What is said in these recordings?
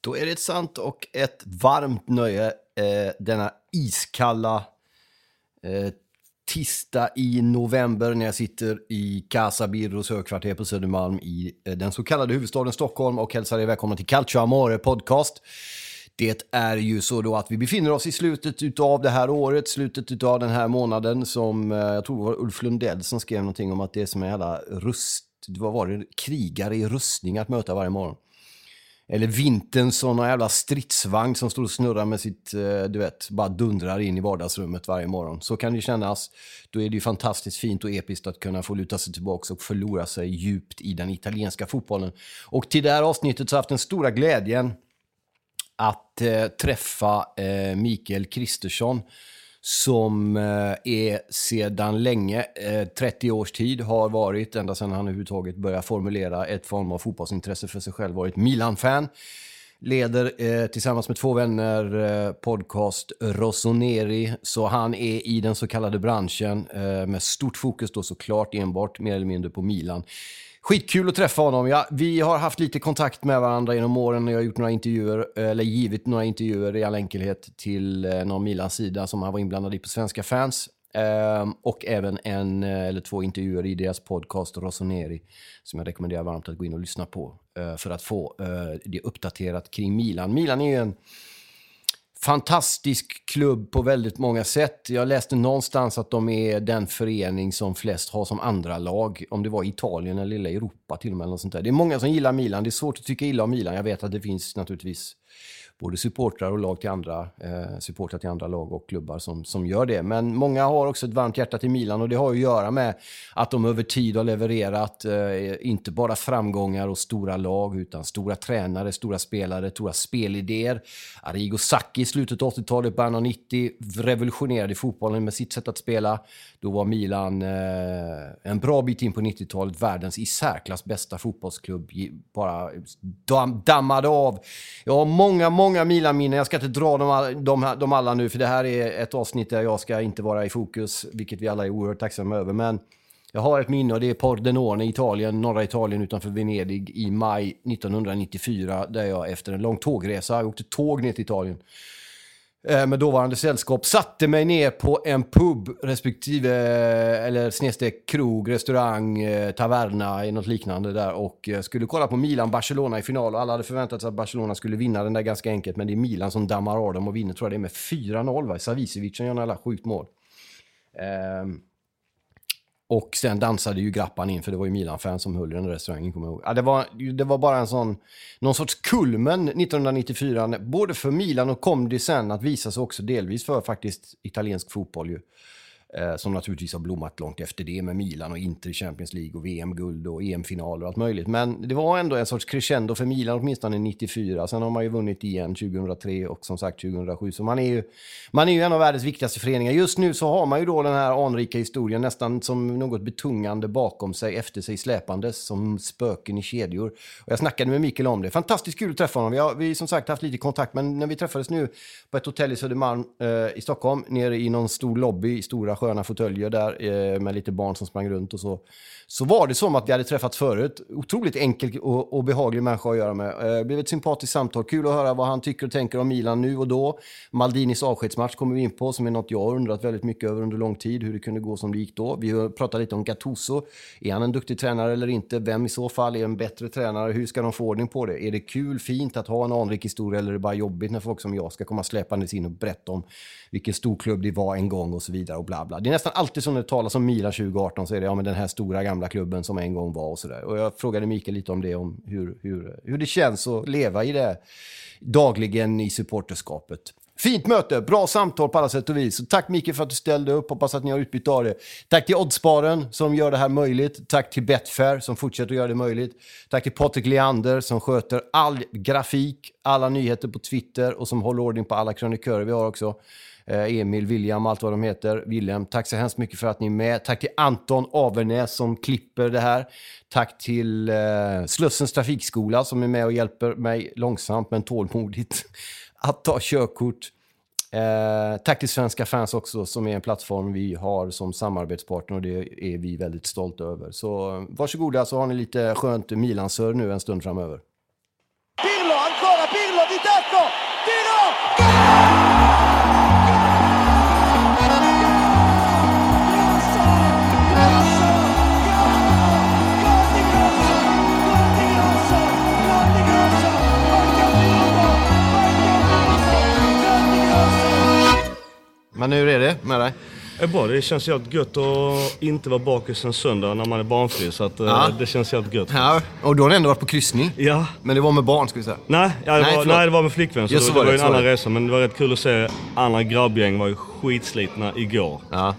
Då är det ett sant och ett varmt nöje eh, denna iskalla eh, tisdag i november när jag sitter i Casa Birros högkvarter på Södermalm i eh, den så kallade huvudstaden Stockholm och hälsar er välkomna till Calcio Amore podcast. Det är ju så då att vi befinner oss i slutet av det här året, slutet av den här månaden som eh, jag tror det var Ulf Lundell som skrev någonting om att det är som en jävla rust, vad var det, krigare i rustning att möta varje morgon. Eller vintern som jävla stridsvagn som står och snurrar med sitt, eh, du vet, bara dundrar in i vardagsrummet varje morgon. Så kan det kännas. Då är det ju fantastiskt fint och episkt att kunna få luta sig tillbaka och förlora sig djupt i den italienska fotbollen. Och till det här avsnittet så har jag haft den stora glädjen att eh, träffa eh, Mikael Kristersson som eh, är sedan länge, eh, 30 års tid, har varit, ända sedan han överhuvudtaget började formulera ett form av fotbollsintresse för sig själv, varit Milan-fan. Leder eh, tillsammans med två vänner podcast Rossoneri, så han är i den så kallade branschen med stort fokus då såklart enbart mer eller mindre på Milan. Skitkul att träffa honom. Ja, vi har haft lite kontakt med varandra genom åren. Jag har gjort några intervjuer, eller givit några intervjuer i all enkelhet till eh, någon Milans sida som han var inblandad i på Svenska fans. Um, och även en eh, eller två intervjuer i deras podcast Rossoneri som jag rekommenderar varmt att gå in och lyssna på uh, för att få uh, det uppdaterat kring Milan. Milan är ju en fantastisk klubb på väldigt många sätt. Jag läste någonstans att de är den förening som flest har som andra lag. Om det var Italien eller lilla Europa till och med. Eller sånt där. Det är många som gillar Milan. Det är svårt att tycka illa om Milan. Jag vet att det finns naturligtvis både supportrar och lag till andra, eh, supportrar till andra lag och klubbar som, som gör det. Men många har också ett varmt hjärta till Milan och det har att göra med att de över tid har levererat eh, inte bara framgångar och stora lag utan stora tränare, stora spelare, stora spelidéer. Arrigo Sacchi i slutet av 80-talet, början av 90 revolutionerade fotbollen med sitt sätt att spela. Då var Milan eh, en bra bit in på 90-talet världens i särklass bästa fotbollsklubb. Bara dammade av. Ja, många, många, många Milan-minnen. Jag ska inte dra dem, dem, dem alla nu, för det här är ett avsnitt där jag ska inte vara i fokus, vilket vi alla är oerhört tacksamma över. Men jag har ett minne och det är Pordenone i Italien, norra Italien utanför Venedig i maj 1994 där jag efter en lång tågresa, jag åkte tåg ner till Italien, Eh, med dåvarande sällskap satte mig ner på en pub respektive, eh, eller snedstreck krog, restaurang, eh, taverna i något liknande där. Och skulle kolla på Milan-Barcelona i final. Och alla hade förväntat sig att Barcelona skulle vinna den där ganska enkelt. Men det är Milan som dammar av dem och vinner tror jag det är med 4-0 Savicevic som gör alla sjukt mål. Um, och sen dansade ju Grappan in, för det var ju Milan-fans som höll i den där restaurangen, kommer jag ihåg. Ja, det, var, det var bara en sån, någon sorts kulmen 1994, både för Milan och kom det sen att visa sig också delvis för faktiskt italiensk fotboll ju. Eh, som naturligtvis har blommat långt efter det med Milan och Inter Champions League och VM-guld och EM-finaler och allt möjligt. Men det var ändå en sorts crescendo för Milan åtminstone 94. Sen har man ju vunnit igen 2003 och som sagt 2007. Så man är ju, man är ju en av världens viktigaste föreningar. Just nu så har man ju då den här anrika historien nästan som något betungande bakom sig, efter sig släpandes som spöken i kedjor. Och jag snackade med Mikael om det. Fantastiskt kul att träffa honom. Vi har vi som sagt haft lite kontakt, men när vi träffades nu på ett hotell i Södermalm eh, i Stockholm, nere i någon stor lobby i stora sköna fåtöljer där eh, med lite barn som sprang runt och så. Så var det som att vi hade träffats förut. Otroligt enkel och, och behaglig människa att göra med. Eh, blev ett sympatiskt samtal. Kul att höra vad han tycker och tänker om Milan nu och då. Maldinis avskedsmatch kommer vi in på, som är något jag har undrat väldigt mycket över under lång tid. Hur det kunde gå som det gick då. Vi pratade lite om Gattuso. Är han en duktig tränare eller inte? Vem i så fall är en bättre tränare? Hur ska de få ordning på det? Är det kul, fint att ha en anrik historia eller är det bara jobbigt när folk som jag ska komma släpandes in och berätta om vilken stor klubb det var en gång och så vidare och bla bla. Det är nästan alltid som när det talas om Milan 2018 så är det ja, men den här stora gamla klubben som en gång var och sådär. Och jag frågade Mikael lite om det, om hur, hur, hur det känns att leva i det dagligen i supporterskapet. Fint möte, bra samtal på alla sätt och vis. Så tack Mikael för att du ställde upp, hoppas att ni har utbytt av det. Tack till Oddsparen som gör det här möjligt. Tack till Betfair som fortsätter att göra det möjligt. Tack till Patrik Leander som sköter all grafik, alla nyheter på Twitter och som håller ordning på alla krönikörer vi har också. Eh, Emil, William, allt vad de heter. William, tack så hemskt mycket för att ni är med. Tack till Anton Avernäs som klipper det här. Tack till eh, Slussens trafikskola som är med och hjälper mig långsamt men tålmodigt att ta körkort. Eh, tack till Svenska fans också som är en plattform vi har som samarbetspartner och det är vi väldigt stolta över. Så eh, varsågoda så har ni lite skönt Milansör nu en stund framöver. Men hur är det med dig? Det är bra, det känns jävligt gött att inte vara bakis en söndag när man är barnfri. Så att, eh, Ja. det känns jävligt gött. Ja, och då har ni ändå varit på kryssning. Ja. Men det var med barn ska vi säga. Nej, ja, det, Nej, var, nej, det var med flickvän. Så Ja, så det, var det var det, en annan resa. Men det var rätt kul att se andra grabbgäng var ju skitslitna igår. Ja.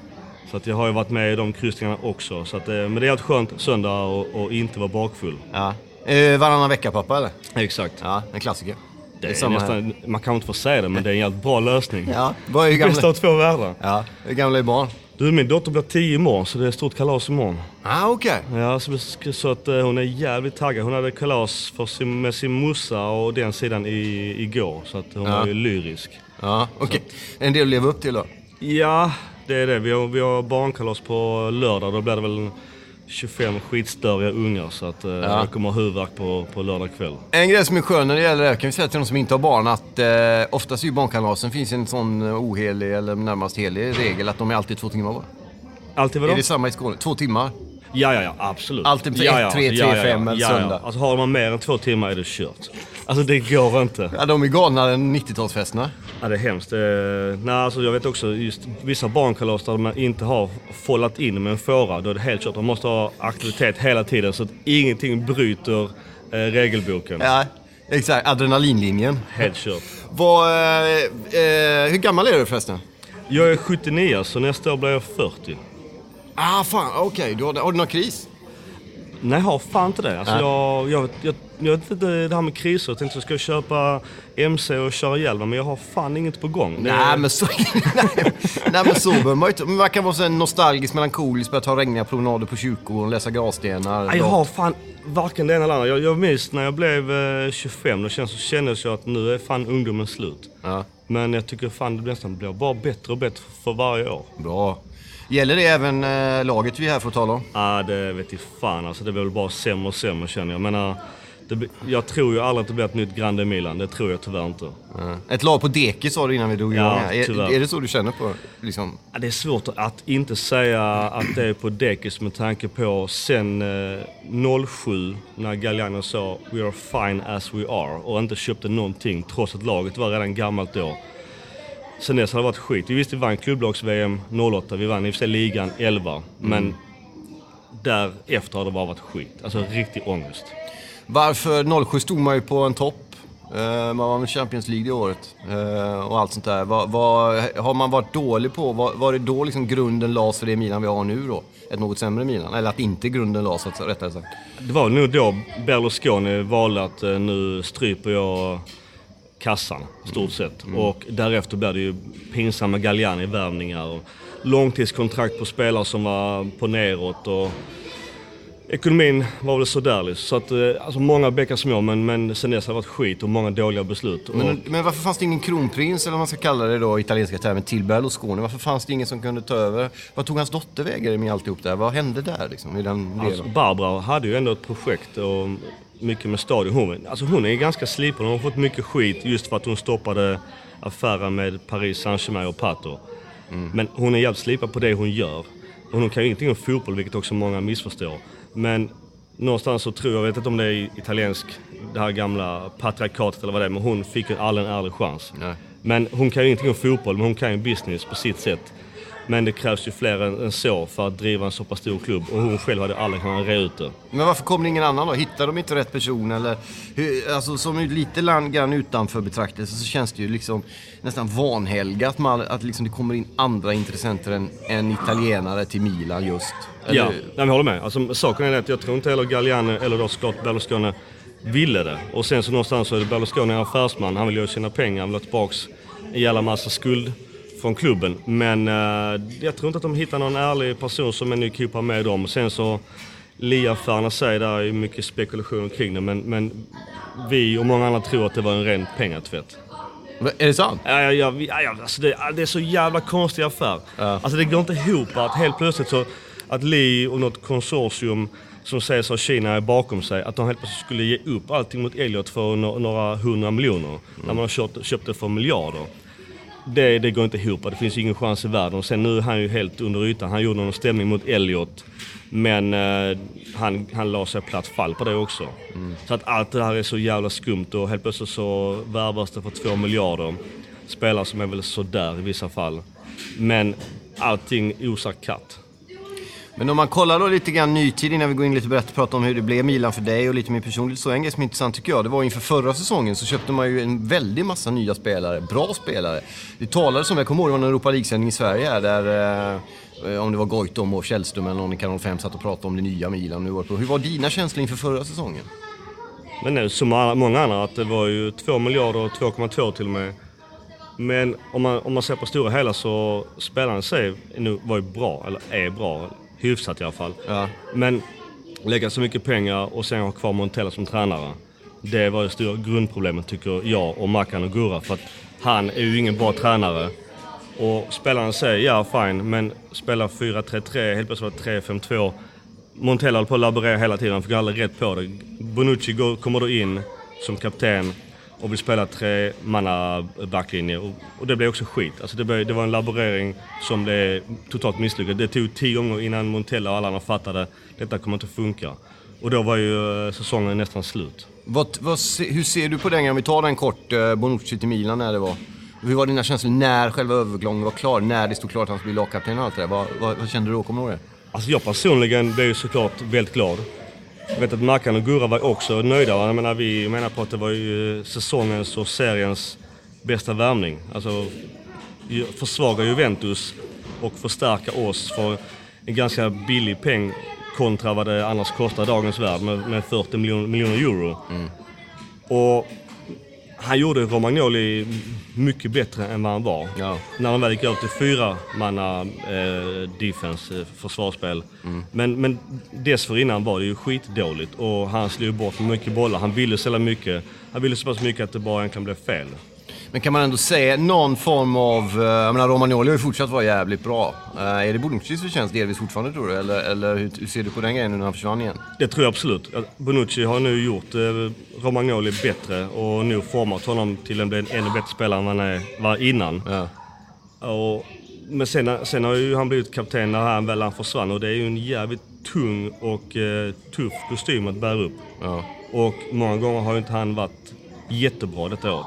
Så att jag har ju varit med i de kryssningarna också. Så att, eh, men det är helt skönt söndag och, och inte vara bakfull. ja. Eh, varannan vecka pappa eller? Exakt. Ja, en klassiker. Det är samma här. nästan, man kan inte få säga det, men det är en jävligt bra lösning. Ja, vad är Bästa av två världar. ja, hur gamla är barn? Du, min dotter blir 10 imorgon, så det är stort kalas imorgon. Ah, okej. Ja, så, så att eh, hon är jävligt taggad. Hon hade kalas för sin, med sin morsa och den sidan i, igår. Så att hon Ja. var ju lyrisk. Ja, okej. En del att leva upp till då? Ja, det är det. Vi har, vi har barnkalas på lördag. Då blir det väl 25 skitstöriga ungar. Så att eh, jag kommer ha huvudvärk på, på lördag kväll. En grej som är skön när det gäller det här, kan vi säga till de som inte har barn att eh, oftast i barnkalasen finns en sån eh, ohelig eller närmast helig regel att de är alltid två timmar var. Alltid vadå? Är det samma i Skåne? Två timmar? Ja, ja, ja, absolut. Alltid på ja, ett, tre, tre, fem eller ja, söndag. Alltså har man mer än två timmar är det kört. Alltså det går inte. Ja, de är galnare än 90-talsfesterna. Ja, det är hemskt. Eh, nej, alltså jag vet också just vissa barnkalas där man inte har follat in med en fåra. Då är det helt kört. Man måste ha aktivitet hela tiden så att ingenting bryter eh, regelboken. Ja, exakt. Adrenalinlinjen. Helt kört. Vad, eh, eh, hur gammal är du förresten? Jag är 79 så nästa år blir jag 40. Ah, fan, okej. Du har, har du någon kris? Nej, jag har fan inte det. Alltså, jag, jag, jag, jag vet inte det här med kriser. Jag tänkte att jag ska köpa MC och köra ihjäl men jag har fan inget på gång. Det Nej, men så, nej, nej, men så behöver man ju inte. Men man kan vara så nostalgisk, melankolisk, börja ta regniga promenader på kyrkogården, läsa gravstenar. Nej, jag har fan varken det ena eller andra. Jag, jag minns när jag blev eh, 25, då kändes, så kändes jag att nu är fan ungdomen slut. Ja, Men jag tycker fan det nästan blir bara bättre och bättre för varje år. bra. Gäller det även eh, laget vi är här för att tala om? Ja, det vet jag fan alltså. Det blir väl bara sämre och sämre känner jag. Men, det, blir- jag tror ju aldrig att det blir ett nytt Grande Milan. Det tror jag tyvärr inte. Ja. Ett lag på deke sa du innan vi drog Ja, igång tyvärr. Är, är det så du känner på liksom? Ja, Det är svårt att inte säga att det är på dekis med tanke på sen eh, 07 när Galliano sa “We are fine as we are” och inte köpte någonting trots att laget var redan gammalt då. Sen dess har det varit skit. Vi visste vi vann klubblags-VM 08, vi vann i och för sig ligan 11, men därefter har det bara varit skit. Alltså riktig ångest. Varför 07 stod man ju på en topp. Eh, man var med Champions League det året eh, och allt sånt där. Vad, vad, har man varit dålig på? Var, var det då liksom grunden lades för det Milan vi har nu då? Ett något sämre Milan? Eller att inte grunden lades så att- rättare sagt. Det var nog då Berlusconi valde att eh, nu stryper jag kassan, stort sett. Och därefter blev det ju pinsamma Galliani-värvningar och långtidskontrakt på spelare som var på neråt. Och Ekonomin var väl sådär liksom. Så att, eh, alltså många bäckar små men, men sen dess har det varit skit och många dåliga beslut. Och, Men, men varför fanns det ingen kronprins, eller vad man ska kalla det då, italienska termer, till Berlusconi? Varför fanns det ingen som kunde ta över? Vad tog hans dotter vägen med alltihop där? Vad hände där liksom, i den alltså? Barbara hade ju ändå ett projekt och mycket med stadion. Hon, alltså hon är ganska slipad. Hon har fått mycket skit just för att hon stoppade affären med Paris Saint-Germain och Pato. Men hon är jävligt slipad på det hon gör. Hon kan ju ingenting om fotboll, vilket också många missförstår. Men någonstans så tror jag, jag vet inte om det är italiensk, det här gamla patriarkatet eller vad det är, men hon fick ju aldrig en ärlig chans. Nej. Men hon kan ju ingenting om fotboll, men hon kan ju business på sitt sätt. Men det krävs ju fler än, än så för att driva en så pass stor klubb och hon själv hade aldrig kunnat reda ut det. Men varför kom det ingen annan då? Hittade de inte rätt person eller? Hur, alltså som lite land grann utanför betraktelse så känns det ju liksom nästan vanhelgat med att liksom det kommer in andra intressenter än, än italienare till Milan just. Eller- Ja, nej, men jag håller med. Alltså, saken är att jag tror inte heller Galliani eller då Scott Berlusconi ville det. Och sen så någonstans så är det Berlusconi en affärsman. Han vill ju tjäna pengar. Han vill ha tillbaks en jävla massa skuld från klubben. Men eh, jag tror inte att de hittar någon ärlig person som är ny kuppar med dem. Sen så Lia-affärerna säger där är mycket spekulation kring det. Men, men vi och många andra tror att det var en ren pengatvätt. Är det sant? Ja, ja, ja, ja, ja, alltså det, det är så jävla konstig affär. Alltså det går inte ihop att helt plötsligt så att Li och något konsortium som sägs ha Kina är bakom sig, att de helt plötsligt skulle ge upp allting mot Elliot för några hundra miljoner. När man har köpt, köpt det för miljarder. Det, det går inte ihop, det finns ingen chans i världen. Och sen nu är han ju helt under ytan. Han gjorde någon stämning mot Elliot. Men eh, han, han la sig platt fall på det också. Så att allt det här är så jävla skumt och helt plötsligt så värvas det för två miljarder. Spelare som är väl sådär i vissa fall. Men allting osar katt. Men om man kollar då lite grann nytid innan vi går in lite brett och pratar om hur det blev Milan för dig och lite mer personligt. Så en grej som är intressant tycker jag, det var inför förra säsongen så köpte man ju en väldig massa nya spelare, bra spelare. Det talades om, jag kommer ihåg det var en Europa League-sändning i Sverige här där eh, om det var Goitom och Källström eller någon i Kanal 5 satt och pratade om det nya Milan. Nu var på. Hur var dina känslor inför förra säsongen? Men nu som många andra att det var ju 2 miljarder och 2,2 till och med. Men om man, om man ser på stora hela så spelarna i sig nu var ju bra, eller är bra, hyfsat i alla fall. Ja. Men lägga så mycket pengar och sen ha kvar Montella som tränare. Det var det stora grundproblemet tycker jag och Mackan och Gurra för att han är ju ingen bra tränare. Och spelarna säger ja fine, men spelar 4-3-3, helt plötsligt var det 3-5-2. Montella höll på att laborera hela tiden, han fick aldrig rätt på det. Bonucci går, kommer då in som kapten och vill spela tre manna backlinje och, och det blev också skit. Alltså det, blev, det var en laborering som blev totalt misslyckad. Det tog tio gånger innan Montella och alla andra fattade detta kommer inte funka. Och då var ju eh, säsongen nästan slut. Vad, vad, hur ser du på den? Om vi tar den kort, eh, Bonucci till Milan när det var. Hur var dina känslor när själva övergången var klar? När det stod klart att han skulle bli lagkapten och allt det där? Vad, vad, vad kände du då? Kommer du ihåg det? Alltså jag personligen blev ju såklart väldigt glad. Jag vet att Mackan och Gurra var också nöjda. Jag menar, vi menar på att det var ju säsongens och seriens bästa värvning. Alltså försvaga Juventus och förstärka oss för en ganska billig peng kontra vad det annars kostar dagens värld med, med 40 miljoner, miljoner euro. Och han gjorde Romagnoli mycket bättre än vad han var. Ja. När han väl gick över till fyra manna eh, defense, eh, försvarsspel. Men, men dessförinnan var det ju skitdåligt och han slog bort mycket bollar. Han ville ställa mycket. Han ville så pass mycket att det bara egentligen blev fel. Men kan man ändå säga någon form av... eh, Jag menar, Romagnoli har ju fortsatt vara jävligt bra. Eh, är det Bonuccis förtjänst delvis fortfarande tror du? Eller, eller hur, hur ser du på den grejen nu när han försvann igen? Det tror jag absolut. Bonucci har nu gjort eh, Romagnoli bättre och nu format honom till en ännu bättre spelare än han är, var innan. Ja. Och, men sen, sen har ju han blivit kapten när han väl han försvann och det är ju en jävligt tung och eh, tuff kostym att bära upp. Ja. Och många gånger har ju inte han varit jättebra detta året.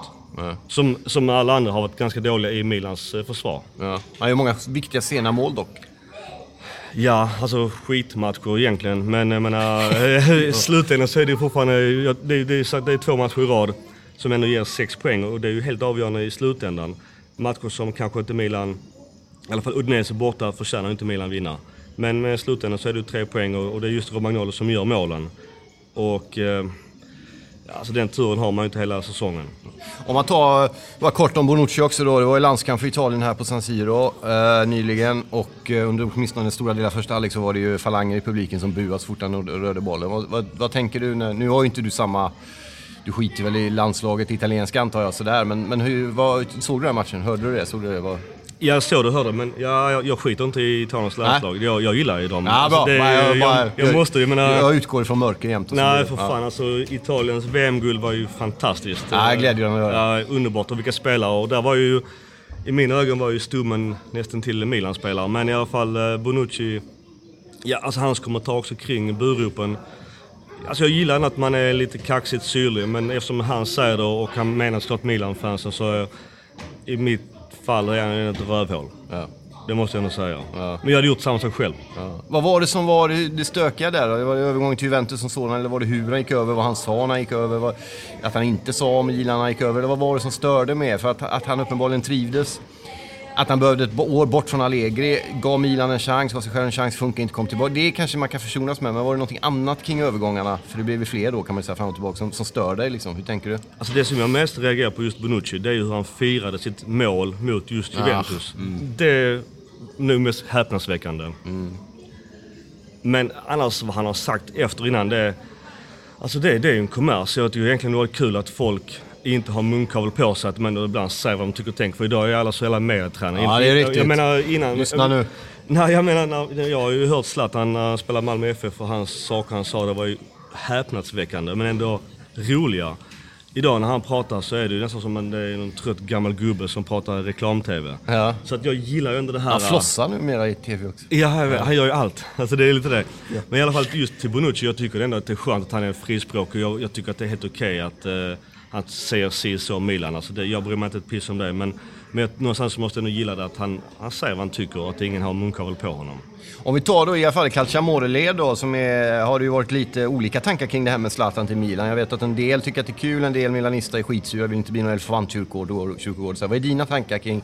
Som, som alla andra har varit ganska dåliga i Milans eh, försvar. Ja. Han gör många viktiga sena mål dock. Ja, alltså skitmatcher egentligen. Men jag menar, i slutändan så är det fortfarande, det, det, är, så att det är två matcher i rad som ändå ger sex poäng och det är ju helt avgörande i slutändan. Matcher som kanske inte Milan, i alla fall Udinese borta förtjänar inte Milan vinna. Men med slutändan så är det ju tre poäng och, och det är just Romagnolo som gör målen. Och eh, Alltså den turen har man ju inte hela säsongen. Om man tar, bara kort om Bonucci också då. Det var ju landskamp för Italien här på San Siro eh, nyligen. Och eh, under åtminstone den stora delen av första halvlek så var det ju falanger i publiken som buade så fort han rörde bollen. Vad, vad, vad tänker du? När, nu har ju inte du samma... Du skiter väl i landslaget italienska antar jag sådär. Men, men hur, vad, såg du den matchen? Hörde du det? Såg du det? Vad... Jag såg du hörde, men jag, jag, jag skiter inte i Italiens landslag. Jag, jag gillar ju dem. Ja, bra. det, Nej, jag, jag, jag måste, jag menar... Jag utgår ifrån mörker jämt. och Nej, för fan. Alltså, Italiens VM-guld var ju fantastiskt. Ja, mig att höra. Ja, underbart. Och vilka spelare. Och där var ju... I mina ögon var ju Stummen nästan till Milan-spelare. Men i alla fall eh, Bonucci... Ja, alltså hans kommentar också kring buropen. Alltså jag gillar att man är lite kaxigt syrlig, men eftersom han säger det och han menar såklart Milan-fansen så är, i mitt fall är han ett rövhål. Ja. Det måste jag ändå säga. Men jag hade gjort samma sak själv. Vad var det som var det, det stökiga där då? Var det övergången till Juventus som sådan eller var det hur han gick över, vad han sa när han gick över, vad, att han inte sa om Milan när han gick över? Eller vad var det som störde med? För att, att han uppenbarligen trivdes. Att han behövde ett år bort från Allegri, gav Milan en chans, gav sig själv en chans, funkar inte, kom tillbaka. Det kanske man kan försonas med, men var det någonting annat kring övergångarna? För det blev ju fler då kan man säga fram och tillbaka som, som stör dig liksom. Hur tänker du? Alltså det som jag mest reagerar på just Bonucci, det är ju hur han firade sitt mål mot just Juventus. Det är nog mest häpnadsväckande. Men annars vad han har sagt efter innan, det, alltså det, det är ju en kommers. Jag tycker egentligen det var kul att folk inte har munkavel på sig, att man ibland säger vad de tycker och tänker. För idag är alla så jävla medietränare. Ja, det är Jag- riktigt. Jag menar innan... Lyssna nu. Nej, jag menar, jag har ju hört Zlatan när han spelade Malmö FF och hans saker han sa, det var ju häpnadsväckande men ändå roliga. Idag när han pratar så är det ju nästan som en, någon trött gammal gubbe som pratar reklam-tv. Ja. Så att jag gillar ju ändå det här... Han flossar numera i TV också. Ja, jag vet, han gör ju allt. Alltså det är lite det. Men i alla fall just till Bonucci, jag tycker ändå att det är skönt att han är frispråkig. Jag, jag tycker att det är helt okej att uh, han säger si så om Milan. Alltså det, jag bryr mig inte ett piss om det. Men, men jag, någonstans måste jag nog gilla det att han, han säger vad han tycker och att ingen har munkavel på honom. Om vi tar då i alla fall Calciamore-led då, som är, har det ju varit lite olika tankar kring det här med Zlatan till Milan. Jag vet att en del tycker att det är kul, en del milanister är skitsura, vill inte bli någon elefantkyrkogård. vad är dina tankar kring...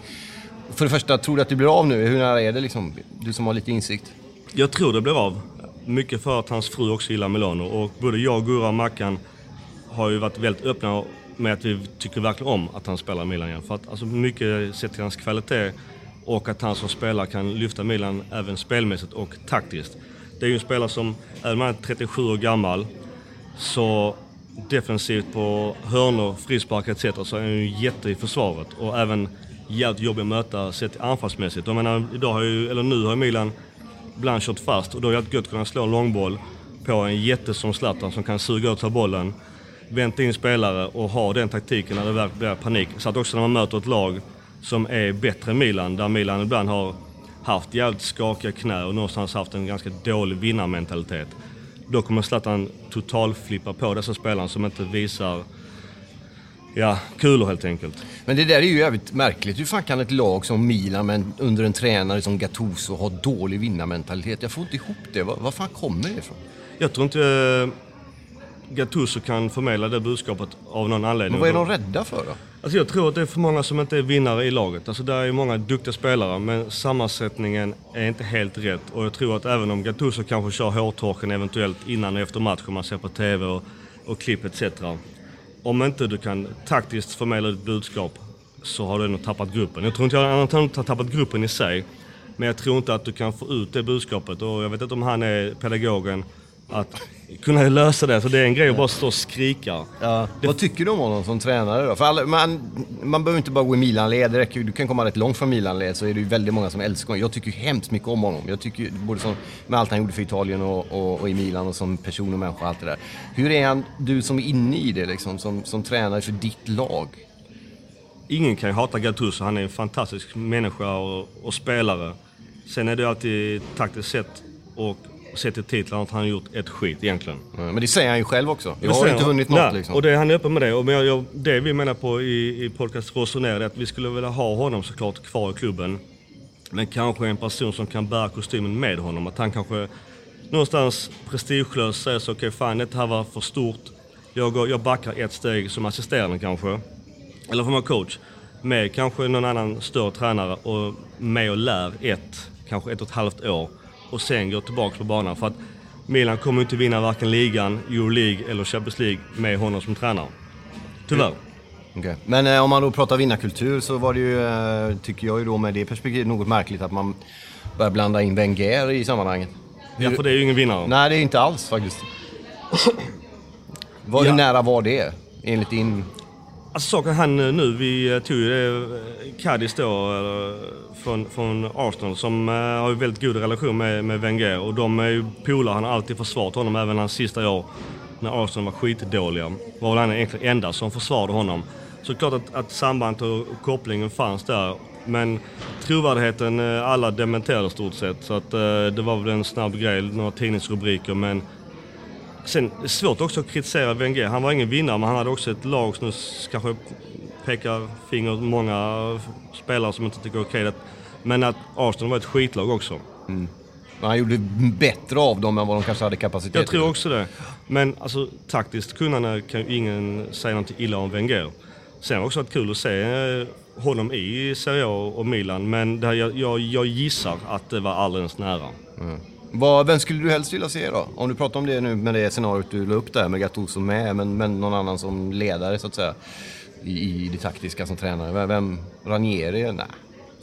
För det första, tror du att det blir av nu? Hur nära är det liksom? Du som har lite insikt. Jag tror det blir av. Mycket för att hans fru också gillar Milano. Och både jag, Gurra och Mackan har ju varit väldigt öppna med att vi tycker verkligen om att han spelar i Milan igen. För att alltså mycket sett till hans kvalitet och att han som spelare kan lyfta Milan även spelmässigt och taktiskt. Det är ju en spelare som, även om han är 37 år gammal, så defensivt på hörnor, frisparkar etc. så är han ju jätte i försvaret. Och även jävligt jobbig att möta sett anfallsmässigt. Jag menar, idag har ju, eller nu har ju Milan ibland kört fast och då är det gött att kunna slå en långboll på en jätte som Zlatan som kan suga och sig bollen, vänta in spelare och ha den taktiken när det väl blir panik. Så att också när man möter ett lag som är bättre än Milan, där Milan ibland har haft jävligt skakiga knä och någonstans haft en ganska dålig vinnarmentalitet. Då kommer Zlatan totalflippa på dessa spelare som inte visar ja, kulor helt enkelt. Men det där är ju jävligt märkligt. Hur fan kan ett lag som Milan men under en tränare som Gattuso ha dålig vinnarmentalitet? Jag får inte ihop det. Var, var fan kommer det ifrån? Jag tror inte Gattuso kan förmedla det budskapet av någon anledning. Men vad är de rädda för då? Alltså jag tror att det är för många som inte är vinnare i laget. Alltså där är många duktiga spelare men sammansättningen är inte helt rätt. Och jag tror att även om Gattuso kanske kör hårtorken eventuellt innan och efter matchen, man ser på TV och, och klipp etc. Om inte du kan taktiskt förmedla ditt budskap så har du nog tappat gruppen. Jag tror inte jag han har tappat gruppen i sig. Men jag tror inte att du kan få ut det budskapet och jag vet inte om han är pedagogen att kunna lösa det. Så det är en grej att bara stå och skrika. Ja. Vad tycker du om honom som tränare då? För alla, man, man behöver inte bara gå i Milan-led, det räcker Du kan komma rätt långt från Milan-led så är det ju väldigt många som älskar honom. Jag tycker ju hemskt mycket om honom. Jag tycker både som, med allt han gjorde för Italien och, och, och i Milan och som person och människa och allt det där. Hur är han, du som är inne i det liksom, som, som tränare för ditt lag? Ingen kan ju hata Gattuso, han är en fantastisk människa och, och spelare. Sen är det alltid taktiskt sett och sett till titlarna att han har gjort ett skit egentligen. Men det säger han ju själv också. Jag har inte han. vunnit något Nej, liksom. Och det, han är öppen med det. Och jag, jag, det vi menar på i, i podcast Rosoner är att vi skulle vilja ha honom såklart kvar i klubben. Men kanske en person som kan bära kostymen med honom. Att han kanske någonstans prestigelöst säger så, okej fan det här var för stort. Jag, går, jag backar ett steg som assisterande kanske. Eller får man coach. Med kanske någon annan större tränare och med och lär ett, kanske ett och ett halvt år. Och sen går tillbaka på banan. För att Milan kommer inte vinna varken ligan, Euroleague eller Champions League med honom som tränare. Tyvärr. Okej. Men eh, om man då pratar vinnarkultur så var det ju, eh, tycker jag ju då med det perspektivet, något märkligt att man börjar blanda in Wenger i sammanhanget. Ja, för det är ju ingen vinnare. Nej, det är inte alls faktiskt. Var, Hur Ja. nära var det? Enligt din... Alltså saken han eh, nu, vi eh, tog ju det, eh, Cadiz då, från, från Arsenal, som eh, har ju väldigt god relation med, med Wenger. Och de är ju polare, han har alltid försvarat honom, även hans sista år när Arsenal var skitdåliga. Var väl han egentligen enda som försvarade honom. Så klart att, att sambandet och kopplingen fanns där. Men trovärdigheten, alla dementerade i stort sett. Så att det var väl en snabb grej, några tidningsrubriker. Men Sen, det är svårt också att kritisera Wenger. Han var ingen vinnare, men han hade också ett lag som kanske pekar finger åt många spelare som inte tycker okej. att Men att Arsenal var ett skitlag också. Han gjorde bättre av dem än vad de kanske hade kapacitet Jag tror också det. Men alltså taktiskt kunnande kan ju ingen säga något illa om Wenger. Sen har det också varit kul att se eh, honom i Serie A och Milan, men här, jag, jag, jag gissar att det var alldeles nära. Vad, vem skulle du helst vilja se då? Om du pratar om det nu med det scenariot du la upp där med Gattuso med, men, men någon annan som ledare så att säga. I, i det taktiska som tränare. Vem? Ranieri? Nej.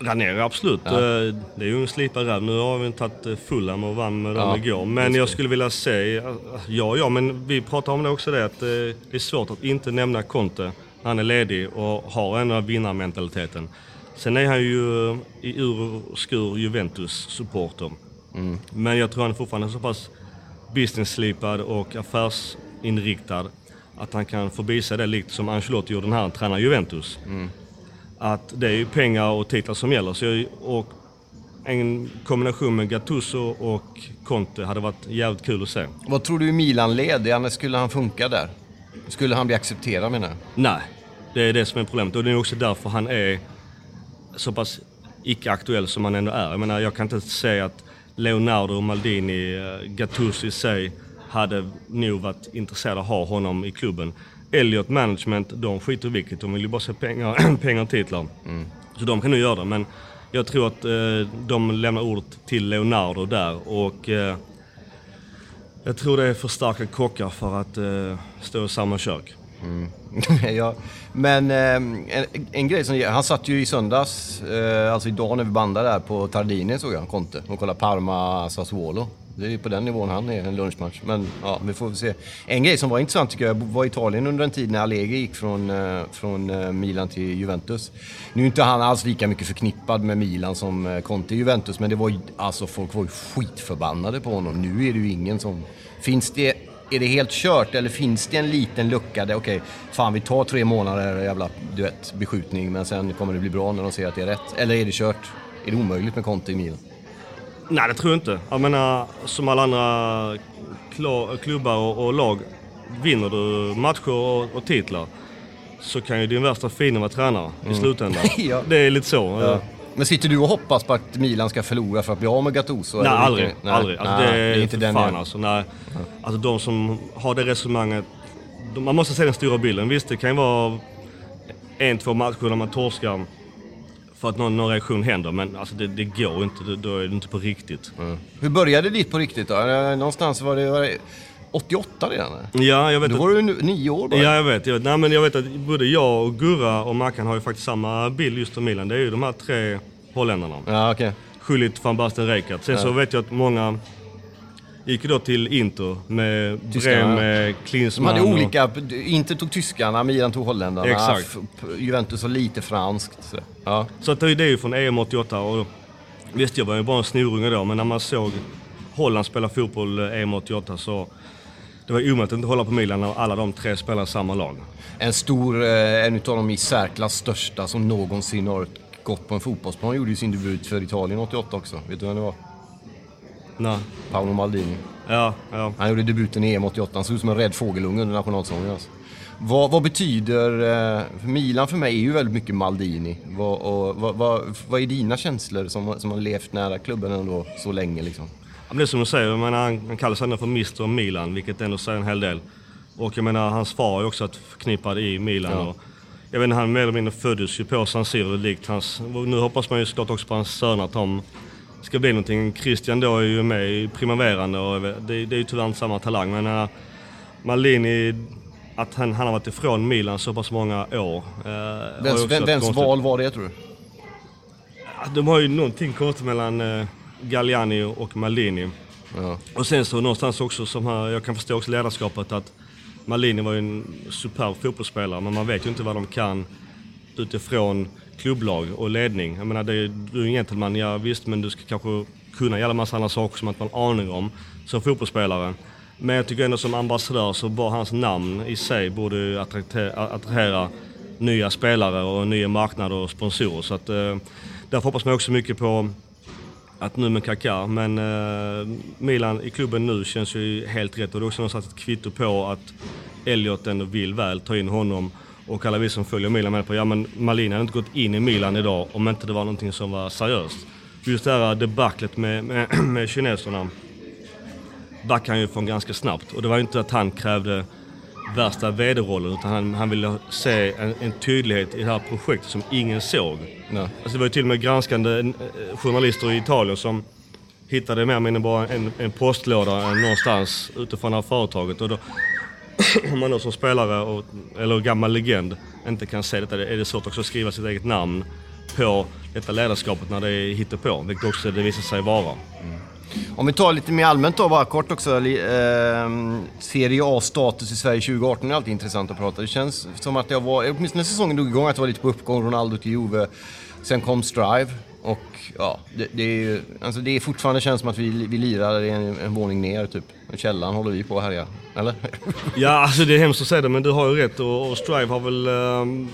Ranieri, absolut. Eh, Det är ju en slipad räv. Nu har vi tagit eh, Fulham och vann med dem Ja, igår. Men jag skulle vilja se, eh, ja ja, men vi pratar om det också det att det är svårt att inte nämna Conte när han är ledig och har ändå vinnarmentaliteten. Sen är han ju i ur och skur Juventus-supporter. Men jag tror han är fortfarande så pass business-slipad och affärsinriktad att han kan förbisa det likt som Ancelotti gjorde när han tränade Juventus att det är ju pengar och titlar som gäller. Så jag, och en kombination med Gattuso och Conte hade varit jävligt kul att se. Vad tror du i Milan-led? Skulle han funka där? Skulle han bli accepterad menar jag? Nej, det är det som är problemet. Och det är också därför han är så pass icke-aktuell som han ändå är. Jag menar, jag kan inte säga att Leonardo, Maldini, eh, Gattuso i sig hade nog varit intresserade av att ha honom i klubben. Elliot Management, de skiter i vilket. De vill ju bara se pengar, pengar och titlar. Så de kan nog göra det. Men jag tror att eh, de lämnar ordet till Leonardo där. Och eh, jag tror det är för starka kockar för att eh, stå i samma kök. Mm. ja, men eh, en, en grej som... Han satt ju i söndags, eh, alltså idag när vi bandade där på Tardini såg jag, Conte. Och kollade Parma Sassuolo. Det är ju på den nivån han är, en lunchmatch. Men ja, vi får väl se. En grej som var intressant tycker jag, var i Italien under en tid när Allegri gick från, eh, från eh, Milan till Juventus. Nu är inte han alls lika mycket förknippad med Milan som eh, Conte i Juventus, men det var ju, alltså folk var ju skitförbannade på honom. Nu är det ju ingen som... Finns det är det helt kört eller finns det en liten lucka där, okej, fan vi tar tre månader jävla, du vet, beskjutning men sen kommer det bli bra när de ser att det är rätt? Eller är det kört? Är det omöjligt med Conte i Milan? Nej, det tror jag inte. Jag menar, som alla andra klubbar och, och lag, vinner du matcher och, och titlar så kan ju din värsta fiende vara tränare i slutändan. Ja. Det är lite så. Men sitter du och hoppas på att Milan ska förlora för att bli av med Gattuso? Nej, aldrig. inte? Nej, aldrig. Alltså, nej, det, är inte för den fan jag- alltså. Nej. Alltså de som har det resonemanget, de, man måste se den stora bilden. Visst, det kan ju vara en, två matcher där man torskar för att någon, någon reaktion händer, men alltså det, det går inte. Det, då är det inte på riktigt. Hur började ditt på riktigt då? Någonstans var det, var det 88 redan? Ja, jag vet Då att- var du nio år bara. Ja, jag vet. Jag vet. Nej, men jag vet att både jag och Gurra och Mackan har ju faktiskt samma bild just av Milan. Det är ju de här tre holländarna. Ja, okej. Schullit, van Basten, Rijkaard. Sen så vet jag att många gick då till Inter med ja. med De Klinsmann. hade och- olika, Inter tog tyskarna, Milan tog holländarna. Exakt. Juventus var lite franskt. Så. Ja. Så att det är ju från EM 88 och visst jag var ju bara en snorunge då men när man såg Holland spela fotboll eh, EM 88 så det var omöjligt att inte hålla på Milan när alla de tre spelar samma lag. En stor, eh, en utav de i särklass största som någonsin har gått på en fotbollsplan gjorde ju sin debut för Italien 88 också. Vet du vem det var? Nej. Paolo Maldini. Ja, ja. Han gjorde debuten i EM 88. Han såg ut som en rädd fågelunge under nationalsången. Alltså. Vad, vad betyder... Eh, för Milan för mig är ju väldigt mycket Maldini. Vad, och, vad, vad, vad är dina känslor som, som har levt nära klubben ändå så länge? Liksom? Men det är som du säger, jag menar, han, han kallas ändå för Mr Milan, vilket ändå säger en hel del. Och jag menar, hans far är också förknippad i Milan. Ja. Och, jag vet inte, han mer eller mindre föddes ju på San Siro likt hans... Nu hoppas man ju såklart också på hans söner att de ska bli någonting. Christian då är ju med i Primaveran och det, det är ju tyvärr inte samma talang men uh, Malini, att han, han har varit ifrån Milan så pass många år. Uh, Vems, vem, vems val var det tror du? De har ju någonting konstigt mellan uh, Galliani och Malini. Ja. Och sen så någonstans också, som här, jag kan förstå också ledarskapet, att Malini var ju en superb fotbollsspelare, men man vet ju inte vad de kan utifrån klubblag och ledning. Jag menar, det är, du är en gentleman, ja visst, men du ska kanske kunna göra massa andra saker som man inte har aning om som fotbollsspelare. Men jag tycker ändå som ambassadör så bara hans namn i sig borde attrahera nya spelare och nya marknader och sponsorer. Så att, eh, därför hoppas man också mycket på att nu med Kaká, men eh, Milan i klubben nu känns ju helt rätt. Och det är också någonstans ett kvitto på att Elliot ändå vill väl ta in honom. Och alla vi som följer Milan med på ja men Malin hade inte gått in i Milan idag om inte det var någonting som var seriöst. Just det här debaclet med, med, med kineserna backade han ju från ganska snabbt. Och det var ju inte att han krävde värsta vd-rollen utan han, han ville se en, en, tydlighet i det här projektet som ingen såg. No. Alltså det var ju till och med granskande eh, journalister i Italien som hittade mer eller bara en, en postlåda någonstans utifrån det här företaget. Och då, om man då som spelare och, eller gammal legend inte kan se detta, är det svårt också att skriva sitt eget namn på detta ledarskapet när det är hittepå, vilket också det visar sig vara. Mm. Om vi tar lite mer allmänt då, bara kort också. Eh, Serie A-status i Sverige 2018 är alltid intressant att prata. Det känns som att det var, åtminstone när säsongen drog igång, att det var lite på uppgång. Ronaldo till Juve. Sen kom Strive. Och ja, det, det är ju, alltså det är fortfarande känns som att vi, vi lirar en, en våning ner typ. Källaren håller vi på att härja, eller? ja, alltså det är hemskt att säga det, men du har ju rätt och, och Strive har väl... Um,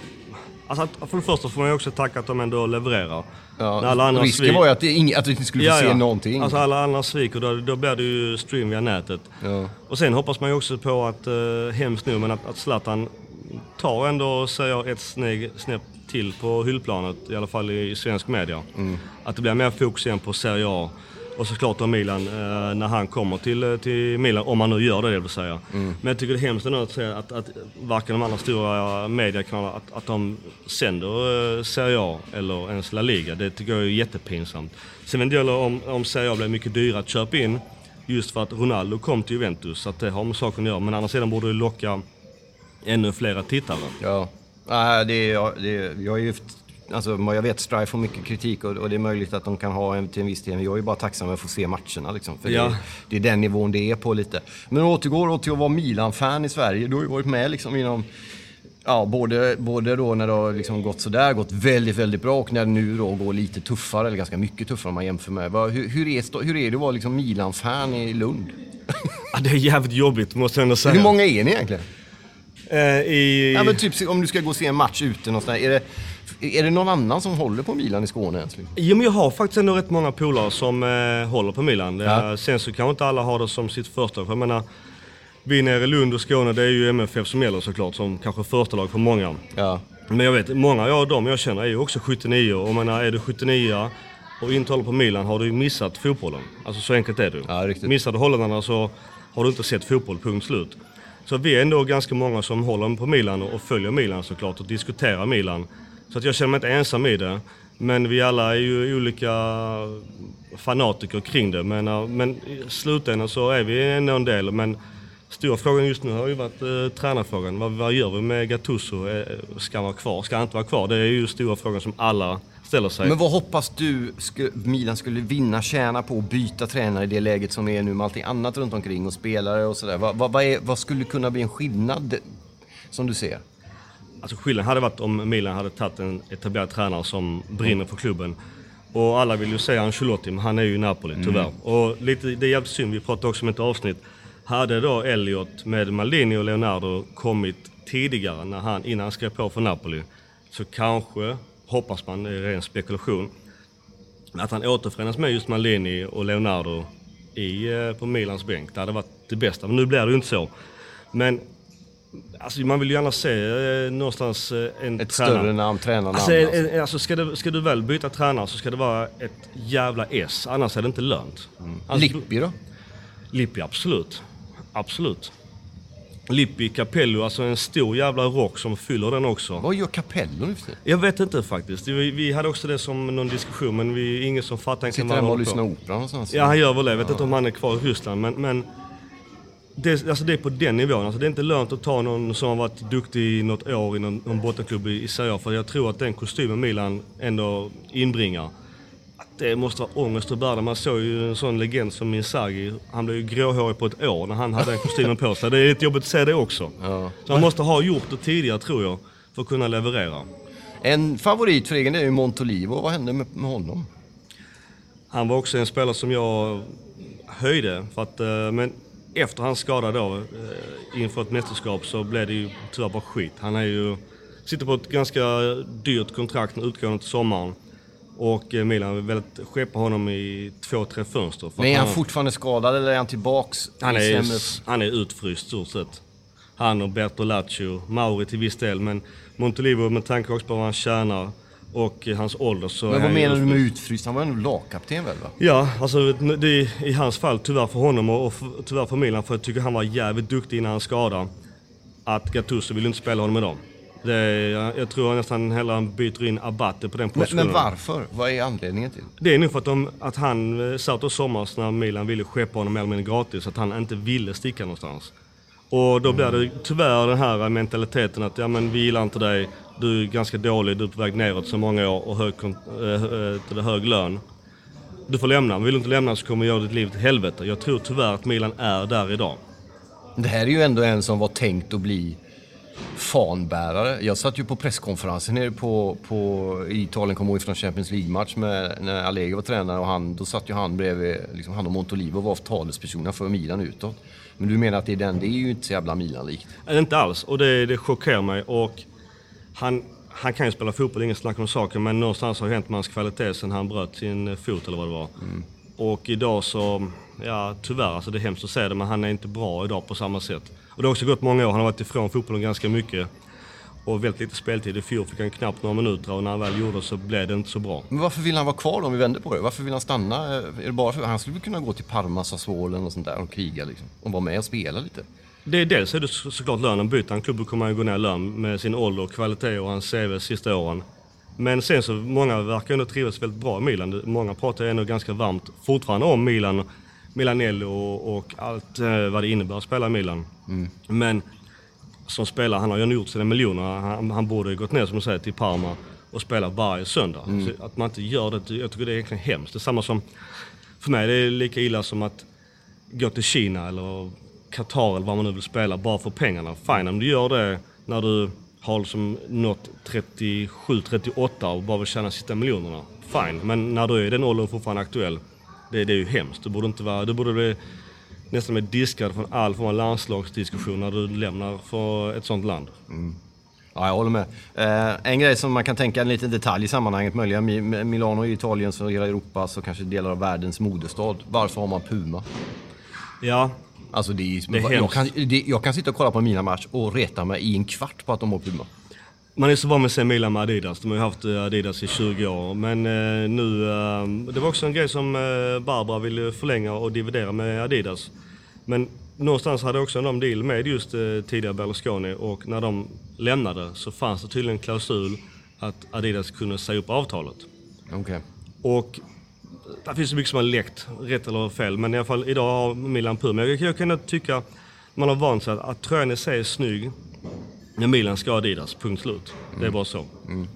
alltså för det första får man ju också tacka att de ändå levererar. Ja, alla andra risken svik... var ju att, det, att vi inte skulle få ja, se ja. någonting. Alltså alla andra sviker, då, då blir det ju stream via nätet. Ja. Och sen hoppas man ju också på att, uh, hemskt nu, men att, att Zlatan tar ändå, säger ett snägg, snäpp till på hyllplanet, i alla fall i, i svensk media. Mm. Att det blir mer fokus igen på Serie A. Och såklart då Milan eh, när han kommer till, eh, till Milan, om han nu gör det, det vill säga. Mm. Men jag tycker det är hemskt att säga att, att varken de andra stora mediekanalerna, att, att de sänder eh, Serie A eller ens La Liga. Det tycker jag är jättepinsamt. Sen vet jag om, om Serie A blir mycket dyrare att köpa in, just för att Ronaldo kom till Juventus, så att det har med saken att göra. Men å andra sidan borde det locka ännu flera tittare. Ja. Nej, det är, det är, jag är ju Alltså, jag vet Strife får mycket kritik och, och, det är möjligt att de kan ha en till en viss del. Men jag är bara tacksam för att få se matcherna. Liksom, för ja. det, det, är den nivån det är på lite. Men återgår till att vara Milan-fan i Sverige. Du har ju varit med liksom inom Ja, både, både då när det har liksom gått sådär, gått väldigt, väldigt bra och när det nu då går lite tuffare, eller ganska mycket tuffare om man jämför med. Hur, hur, är, hur är det att vara liksom Milan-fan i Lund? Ja, det är jävligt jobbigt måste jag ändå säga. Hur många är ni egentligen? Eh, i... Ja, men typ om du ska gå och se en match ute någonstans. Är det, är det någon annan som håller på Milan i Skåne ens? Jo men jag har faktiskt ändå rätt många polare som eh, håller på Milan. Ja. Sen så kanske inte alla har det som sitt första. För jag menar, vi nere i Lund och Skåne, det är ju MFF som gäller såklart som kanske första lag för många. Ja. Men jag vet, många av dem jag känner är ju också 79 och menar, är du 79 och inte håller på Milan har du ju missat fotbollen. Alltså så enkelt är det. Ja, riktigt. Missar du holländarna så har du inte sett fotboll, punkt slut. Så vi är ändå ganska många som håller på Milan och följer Milan såklart och diskuterar Milan. Så att jag känner mig inte ensam i det. Men vi alla är ju olika fanatiker kring det. Men, eh, men i slutändan så är vi ändå en del. Men stora frågan just nu har ju varit eh, tränarfrågan. Vad, vad gör vi med Gattuso? Eh, ska han vara kvar? Ska han inte vara kvar? Det är ju stora frågan som alla ställer sig. Men vad hoppas du Milan skulle vinna, tjäna på att byta tränare i det läget som är nu med allting annat runt omkring och spelare och sådär? Vad, vad, vad, är, vad skulle kunna bli en skillnad som du ser? Alltså skillnaden hade varit om Milan hade tagit en etablerad tränare som brinner för klubben. Och alla vill ju säga Ancelotti, men han är ju i Napoli mm. tyvärr. Och lite, det är jävligt synd, vi pratade också om ett avsnitt. Hade då Elliot med Maldini och Leonardo kommit tidigare, när han, innan han skrev på för Napoli, så kanske, hoppas man, det är ren spekulation, att han återförenas med just Maldini och Leonardo i, eh, på Milans bänk. Det hade varit det bästa, men nu blir det ju inte så. Men Alltså man vill ju gärna se eh, någonstans eh, en Ett tränare. större namn, tränarnamn. Alltså, alltså. alltså ska, du, ska du väl byta tränare så ska det vara ett jävla S, annars är det inte lönt. Mm. Alltså, Lippi då? Lippi, absolut. Absolut. Lippi Capello, alltså en stor jävla rock som fyller den också. Vad gör Capello nu för? Jag vet inte faktiskt. Vi, vi hade också det som någon diskussion men vi, ingen som fattar Sitter hemma och lyssnar opera någonstans? Ja, han gör väl det. Jag vet inte om han är kvar i Ryssland, men... men det, alltså det är på den nivån. Alltså det är inte lönt att ta någon som har varit duktig i något år i någon, någon bottenklubb i, i Serie För jag tror att den kostymen Milan ändå inbringar, att det måste vara ångest att bära. Man såg ju en sån legend som Inzaghi. Han blev ju gråhårig på ett år när han hade den kostymen på sig. Det är lite jobbigt att se det också. Ja. Så han måste ha gjort det tidigare, tror jag, för att kunna leverera. En favorit för egen är ju Montolivo. Vad hände med, med honom? Han var också en spelare som jag höjde. För att, eh, men efter hans skada då, eh, inför ett mästerskap, så blev det ju tyvärr bara skit. Han är ju, sitter på ett ganska dyrt kontrakt med utgående till sommaren. Och eh, Milan vill väldigt skeppa honom i två, tre fönster. Men är att han fortfarande skadad eller är han tillbaks? han är, han är utfryst stort sett. Han och Bertolaccio, Mauri till viss del, men Montolivo med tanke också på vad han tjänar och hans ålder så Men vad han menar du med utfryst. Han var ändå lagkapten väl? Va? Ja, alltså det, är i hans fall tyvärr för honom och, och för, tyvärr för Milan för jag tycker han var jävligt duktig innan hans skada. Att Gattuso vill inte spela honom idag. Det, är- jag, tror nästan hellre han byter in Abate på den Men, positionen. men varför? Vad är anledningen till? Det är nog för att, de, att han eh, satt och sommars när Milan ville skeppa honom mer eller mindre gratis, att han inte ville sticka någonstans. Och då blir det tyvärr den här mentaliteten att ja men vi gillar inte dig, du är ganska dålig, du är på väg neråt så många år och hög, till hög lön. Du får lämna, vill du inte lämna så kommer jag göra ditt liv till helvete. Jag tror tyvärr att Milan är där idag. Det här är ju ändå en som var tänkt att bli fanbärare. Jag satt ju på presskonferensen nere på, på i Italien, kommer ihåg från Champions League-match med, när Allegri var tränare och han, då satt ju han bredvid, liksom han och Montolivo var talespersonerna för Milan utåt. Men du menar att det är den, det är ju inte så jävla Milan-likt. Äh, Inte alls, och det, det chockerar mig. Och han, han kan ju spela fotboll, ingen snack om saken, men någonstans har det hänt med hans kvalitet sen han bröt sin eh, fot eller vad det var. Och idag så, ja tyvärr, alltså det är hemskt att säga det, men han är inte bra idag på samma sätt. Och det har också gått många år, han har varit ifrån fotbollen ganska mycket. Och väldigt lite speltid. I fjol fick han knappt några minuter och när han väl gjorde så blev det inte så bra. Men varför vill han vara kvar då, om vi vänder på det? Varför vill han stanna? Är det bara för, han skulle kunna gå till Parma, Sassuolo och sånt där och kriga liksom. Och vara med och spela lite. Det är dels är det så, såklart lönen. Byter han klubb kommer han gå ner i lön med sin ålder, kvalitet och hans CV sista åren. Men sen så, många verkar ändå trivas väldigt bra i Milan. Många pratar ändå ganska varmt fortfarande om Milan, Milanello och, och allt eh, vad det innebär att spela i Milan. Men som spelare, han har ju ändå gjort sina miljoner. Han, han borde gått ner som du säger till Parma och spela varje söndag. Så att man inte gör det, jag tycker det är egentligen hemskt. Det är samma som, för mig det är lika illa som att gå till Kina eller Qatar eller vad man nu vill spela bara för pengarna. Fine om du gör det när du har liksom nått 37-38 och bara vill tjäna sista miljonerna. Fine, men när du är i den åldern fortfarande aktuell, det, det är ju hemskt. Du borde, inte vara, du borde bli nästan bli diskad från all form av landslagsdiskussion när du lämnar för ett sånt land. Ja, jag håller med. Eh, en grej som man kan tänka en liten detalj i sammanhanget, möjligen Mi- Milano i Italien, så hela Europa, så kanske delar av världens modestad. Varför har man Puma? Ja, Alltså det är, Det är jag, kan, det, jag kan sitta och kolla på mina match och reta mig i en kvart på att de har Puma. Man är så van med att se Milan med Adidas. De har ju haft eh, Adidas i 20 år. Men eh, nu... Eh, det var också en grej som eh, Barbara ville förlänga och dividera med Adidas. Men någonstans hade också de deal med just eh, tidigare Berlusconi och när de lämnade så fanns det tydligen en klausul att Adidas kunde säga upp avtalet. Okej. Och det finns så mycket som har läckt, rätt eller fel. Men i alla fall idag har Milan Puma. Jag, jag kan tycka, man har vant sig att, att tröjan i sig är snygg. Men Milan ska ha Adidas, punkt slut. Det är bara så. Mm.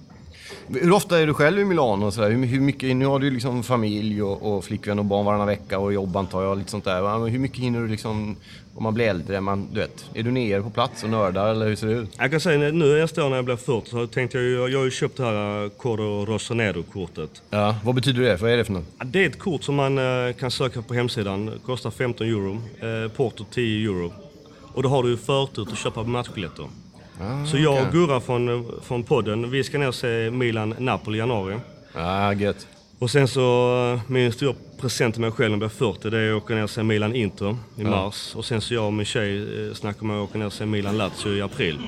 Hur ofta är du själv i Milano? Och sådär? Hur, hur mycket, nu har du liksom familj och, och flickvän och barn varannan vecka och jobb antar jag. Lite sånt där. hur mycket hinner du liksom, om man blir äldre? Man, du vet, är du nere på plats och nördar eller hur ser det ut? Jag kan säga nu nästa år när jag blir 40 så tänkte jag jag har ju köpt det här Cordo Rossonero-kortet. Ja, vad betyder det? Vad är det för något? Det är ett kort som man eh, kan söka på hemsidan. Kostar 15 euro. Eh, porto 10 euro. Och då har du ju förtur att köpa matchbiljetter. Så jag och. Gurra från, från podden, vi ska ner och se Milan-Napoli i januari. Ja, gött. Och sen så, eh, min stora present till mig själv när jag blir 40, det är att åka ner och se Milan-Inter i mars. Och sen så jag och min tjej eh, snackar om att åka ner och se Milan-Lazio i april.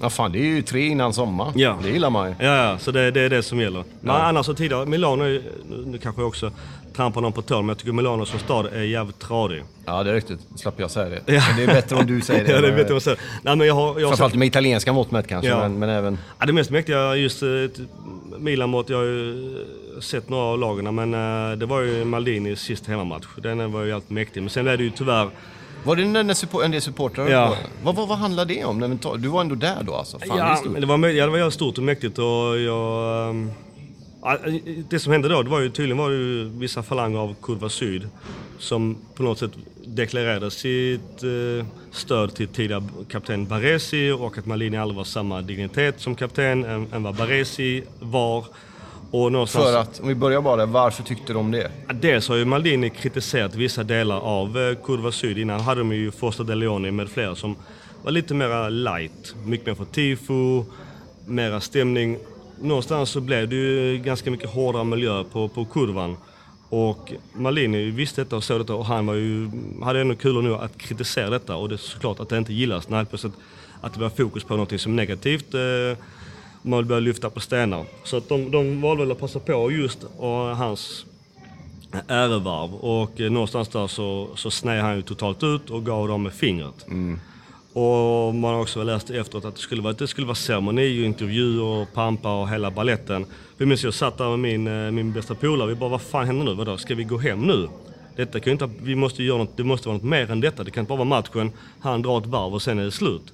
Ja, fan, det är ju tre innan sommar. Ja. Det gillar man ju. Ja, ja, så det, det är det som gäller. Men Ja. annars så tidigare, Milano, är- nu, nu kanske jag också trampar någon på tån, men jag tycker Milano som stad är jävligt tradig. Ja, det är riktigt. Slapp jag säga det. Ja. Det är bättre om du säger det. ja, det vet jag vad säga. Nej, men jag har, jag har Framförallt sett, med italienska mått mätt kanske, Ja. men, men även... ja, det mest mäktiga just eh, ett Milan-mått, jag har ju eh, sett några av lagen, men eh, det var ju Maldinis sista hemmamatch. Den var ju jävligt mäktig. Men sen är det ju tyvärr Var det en, en, en del supportrar? Ja. på? Vad, vad, vad handlar det om? Du var ändå där då alltså? Fan, Ja, det var, ja, det var stort och mäktigt och jag... ja, Det som hände då, det var ju tydligen var det vissa falanger av Kurva Syd som på något sätt deklarerade sitt eh, stöd till tidigare kapten Baresi och att Malini aldrig var samma dignitet som kapten än, än vad Baresi var. Och någonstans... För att, om vi börjar bara där, varför tyckte de det? Dels har ju Maldini kritiserat vissa delar av eh, Kurva Syd. Innan hade de ju Foster De Leoni med flera som var lite mera light. Mycket mer för tifo, mera stämning. Någonstans så blev det ju ganska mycket hårdare miljö på, på kurvan. Och Maldini visste detta och såg detta och han var ju, hade ännu kul nu att kritisera detta och det är såklart att det inte gillas när plötsligt att det blir fokus på något som är negativt. Eh, man vill börja lyfta på stenar. Så att de, de valde väl att passa på just och hans ärevarv och eh, någonstans där så, så sned han ju totalt ut och gav dem med fingret. Och man har också läst efteråt att det skulle vara, det skulle vara ceremoni och intervju och pampa och hela balletten. Vi minns jag satt där med min, eh, min bästa polare, vi bara vad fan händer nu? Vadå, ska vi gå hem nu? Detta kan ju inte, vi måste göra något, det måste vara något mer än detta. Det kan inte bara vara matchen, han drar ett varv och sen är det slut.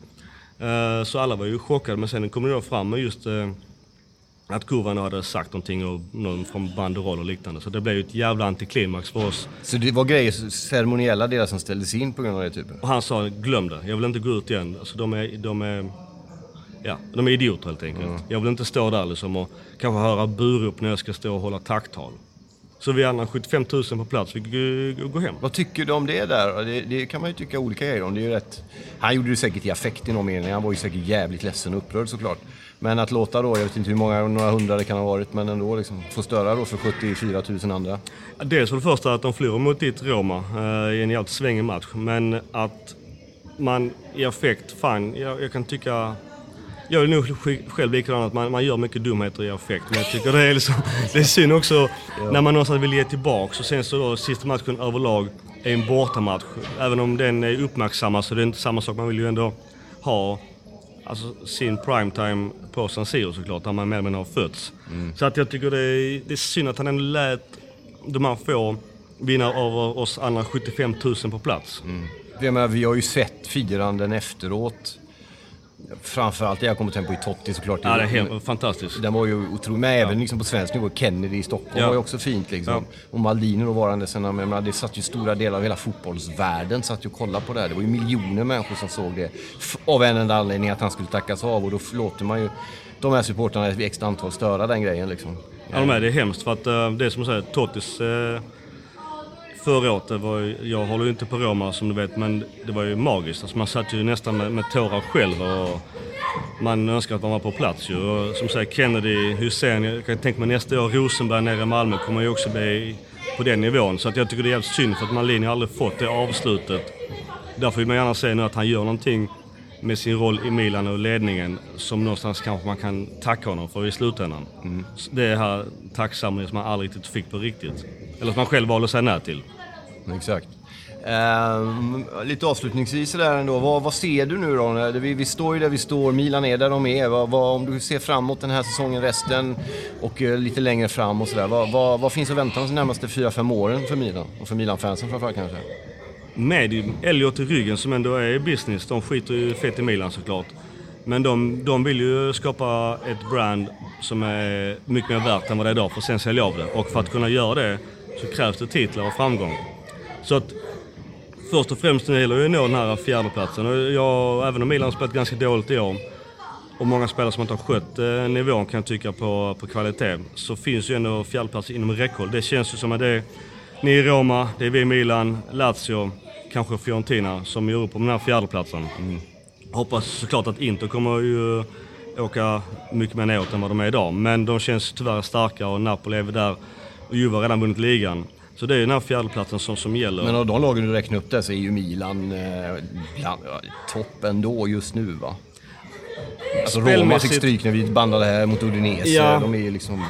Eh, Så alla var ju chockade men sen kom det då fram med just eh, att kurvan hade sagt någonting och någon från banderoll och liknande. Så det blev ju ett jävla antiklimax för oss. Så det var grejer, ceremoniella delar som ställdes in på grund av det typen? Och han sa glöm det, jag vill inte gå ut igen. Alltså de är, de är, ja, de är idioter helt enkelt. Jag vill inte stå där liksom och kanske höra burop när jag ska stå och hålla tacktal. Så vi andra 75 000 på plats, vi går gå hem. Vad tycker du om det där? Det, det kan man ju tycka olika grejer om. Det är ju rätt... Han gjorde det säkert i affekt i någon mening. Han var ju säkert jävligt ledsen och upprörd såklart. Men att låta då, jag vet inte hur många, några hundra det kan ha varit, men ändå liksom få störa då för 74 000 andra. Dels för det första att de förlorar mot ditt Roma eh, i en jävligt svängig match. Men att man i affekt, fan, jag, jag kan tycka... Jag är nog själv likadan att man, man gör mycket dumheter i affekt. Men jag tycker det är, liksom, det är synd också när man någonstans vill ge tillbaka. Och sen så då sista matchen överlag är en bortamatch. Även om den är uppmärksammad så det är inte samma sak. Man vill ju ändå ha alltså, sin primetime på San Siro såklart, där man mer eller mindre har fötts. Så att jag tycker det är, det är synd att han ändå lät de här få vinna över oss andra 75 000 på plats. För Jag menar, vi har ju sett firanden efteråt. Framförallt det jag kommer att tänka på i Totti såklart. Ja, det är helt fantastiskt. Den var ju otrolig, men även liksom på svensk nivå. Kennedy i Stockholm Ja. var ju också fint liksom. Ja. Och Maldini då varande sen, jag menar, det satt ju stora delar av hela fotbollsvärlden satt ju och kollade på det här. Det var ju miljoner människor som såg det. Av en enda anledning att han skulle tackas av och då låter man ju de här supportrarna ett extra antal störa den grejen liksom. Ja, de är, det är hemskt för att eh, det är som du säger, Tottis eh, förra året, det var, ju- jag håller ju inte på Roma som du vet, men det var ju magiskt. Alltså, man satt ju nästan med, med tårar själv och man önskar att man var på plats ju. Och som sagt, Kennedy, Hussein, jag kan tänka mig nästa år Rosenberg nere i Malmö kommer ju också bli på den nivån. Så att jag tycker det är jävligt synd för att Malini har aldrig fått det avslutet. Därför vill man gärna se nu att han gör någonting med sin roll i Milan och ledningen som någonstans kanske man kan tacka honom för i slutändan. Så Det är här tacksamhet som man aldrig riktigt fick på riktigt. Eller som man själv valde att säga nej till. Exakt. Ehm, lite avslutningsvis sådär ändå, vad, vad ser du nu då? Vi, vi står ju där vi står, Milan är där de är. Vad, vad, om du ser framåt den här säsongen, resten och eh, lite längre fram och sådär. Vad, vad, finns att vänta de närmaste 4-5 åren för Milan? Och för Milan-fansen framförallt kanske? Med Elliot i ryggen som ändå är i business, de skiter ju fett i Milan såklart. Men de, de vill ju skapa ett brand som är mycket mer värt än vad det är idag för att sen sälja av det. Och för att kunna göra det så krävs det titlar och framgång. Så att först och främst det gäller ju att nå den här fjärdeplatsen. Och jag, även om Milan har spelat ganska dåligt i år och många spelare som inte har skött eh, nivån kan jag tycka på, på kvalitet, så finns ju ändå fjärdeplatsen inom räckhåll. Det känns ju som att det är ni i Roma, det är vi i Milan, Lazio, kanske Fiorentina som gör upp om den här fjärdeplatsen. Hoppas såklart att Inter kommer ju åka mycket mer neråt än vad de är idag. Men de känns tyvärr starka och Napoli är väl där och Juve har redan vunnit ligan. Så det är ju den här fjärdeplatsen som, som gäller. Men av de lagen du räknar upp där så är ju Milan eh, bland, ja, topp ändå just nu va? Alltså Roma fick stryk när vi bandade här mot Udinese. Ja. De är ju liksom...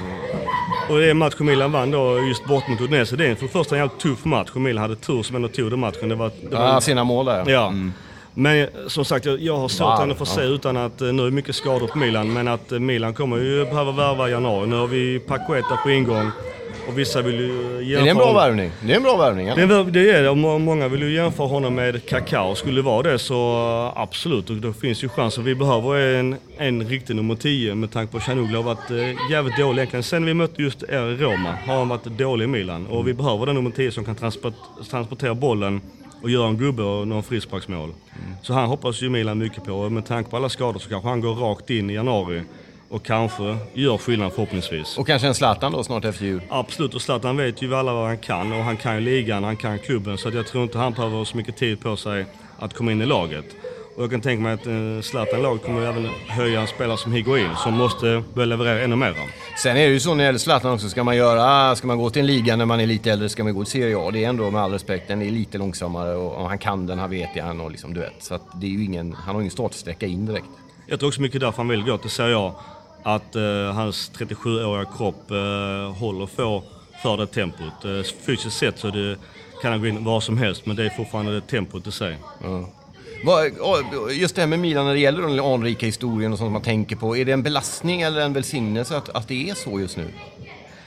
Och det är matchen Milan vann då just bort mot Udinese. Det är för det första en jävligt tuff match och Milan hade tur som ändå tog den matchen. Det var, det var Ja, sena mål där. Ja. Men som sagt, jag, jag har svårt Wow, att ja. se utan att, eh, nu är det mycket skador på Milan, men att eh, Milan kommer ju behöva värva i januari. Nu har vi Paqueta på ingång och vissa vill ju Det jämföra... är en bra värvning. Det är en bra värvning, Det väl- det är det, många vill ju jämföra honom med Kaká. Skulle det vara det så eh, absolut, och då finns ju chansen. Vi behöver en, en riktig nummer 10 med tanke på att Chanuglu har varit eh, jävligt dålig egentligen. Sen vi mötte just er i Roma har han varit dålig i Milan. Och vi behöver den nummer 10 som kan transport, transportera bollen och göra en gubbe och någon frisparksmål. Så han hoppas ju Milan mycket på. Och med tanke på alla skador så kanske han går rakt in i januari och kanske gör skillnad förhoppningsvis. Och kanske en Zlatan då snart efter jul. Absolut, och Zlatan vet ju alla vad han kan och han kan ju ligan, han kan klubben så att jag tror inte han behöver så mycket tid på sig att komma in i laget. Och jag kan tänka mig att eh, Zlatan lag kommer även höja en spelare som Higuain som måste börja leverera ännu mer. Sen är det ju så när det gäller Zlatan också, ska man göra, ska man gå till en liga när man är lite äldre, ska man gå till Serie A. Det är ändå med all respekt, den är lite långsammare och, och han kan den, han vet det, han har liksom, du vet. Så att det är ju ingen, han har ingen startsträcka in direkt. Jag tror också mycket därför han vill gå till Serie A. Att eh, hans 37-åriga kropp eh, håller för, för det tempot. Eh, fysiskt sett så det, kan han gå in var som helst men det är fortfarande det tempot i sig. Just det här med Milan när det gäller den anrika historien och sånt man tänker på. Är det en belastning eller en välsignelse att, att det är så just nu?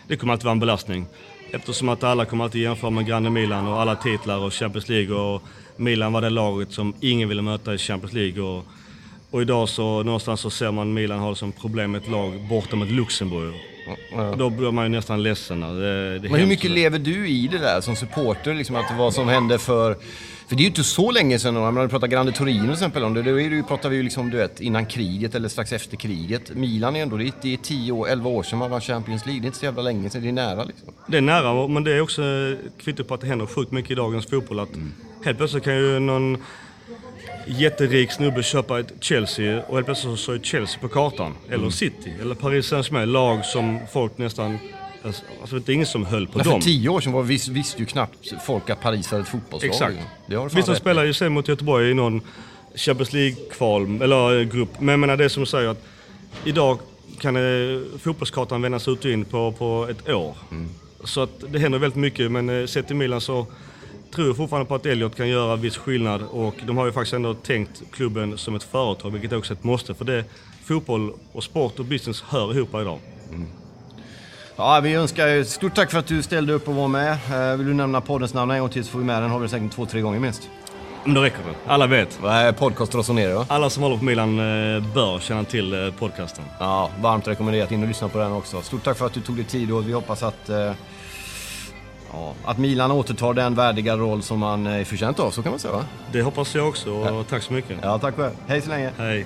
Det kommer alltid vara en belastning. Eftersom att alla kommer alltid jämföra med Grande Milan och alla titlar och Champions League och Milan var det laget som ingen ville möta i Champions League. Och, och idag så någonstans så ser man Milan har som problem med ett lag borta mot Luxemburg. Då blir man ju nästan ledsen. Det, det Men hur mycket lever du i det där som supporter? Liksom att vad som hände för... För det är ju inte så länge sedan, om man pratar Grande Torino till exempel om det, då är det pratar vi ju liksom, du vet, innan kriget eller strax efter kriget. Milan är ändå, det är, det är 10 år, 11 år sedan man var Champions League. Det är inte så jävla länge sedan, det är nära liksom. Det är nära, men det är också ett kvitto på att det händer sjukt mycket i dagens fotboll. Att Mm. Helt plötsligt kan ju någon jätterik snubbe köpa ett Chelsea och helt plötsligt så är Chelsea på kartan. Mm. Eller City, eller Paris Saint-Germain. Lag som folk nästan... Alltså det är ingen som höll på Men dem. för 10 år sedan var, vis, visste ju knappt folk att Paris hade ett fotbollslag. Exakt. Det har rätt i. spelar ju sen mot Göteborg i någon Champions League-kval, eller eh, grupp. Men jag menar det som du säger att idag kan eh, fotbollskartan vändas ut och in på, på ett år. Mm. Så att det händer väldigt mycket, men eh, sett till Milan så tror fortfarande på att Elliot kan göra viss skillnad och de har ju faktiskt ändå tänkt klubben som ett företag, vilket också är ett måste. För det, fotboll och sport och business hör ihop idag. Ja, vi önskar ju stort tack för att du ställde upp och var med. Eh, vill du nämna poddens namn en gång till så får vi med den. Har vi säkert två, tre gånger minst. Men då räcker det. Alla vet. Podcast Rossonero va? Alla som håller på Milan eh, bör känna till eh, podcasten. Ja, varmt rekommenderat in och lyssna på den också. Stort tack för att du tog dig tid och vi hoppas att, ja, att Milan återtar den värdiga roll som man är förtjänt av, så kan man säga va? Det hoppas jag också och tack så mycket. Ja, tack själv. Hej så länge. Hej.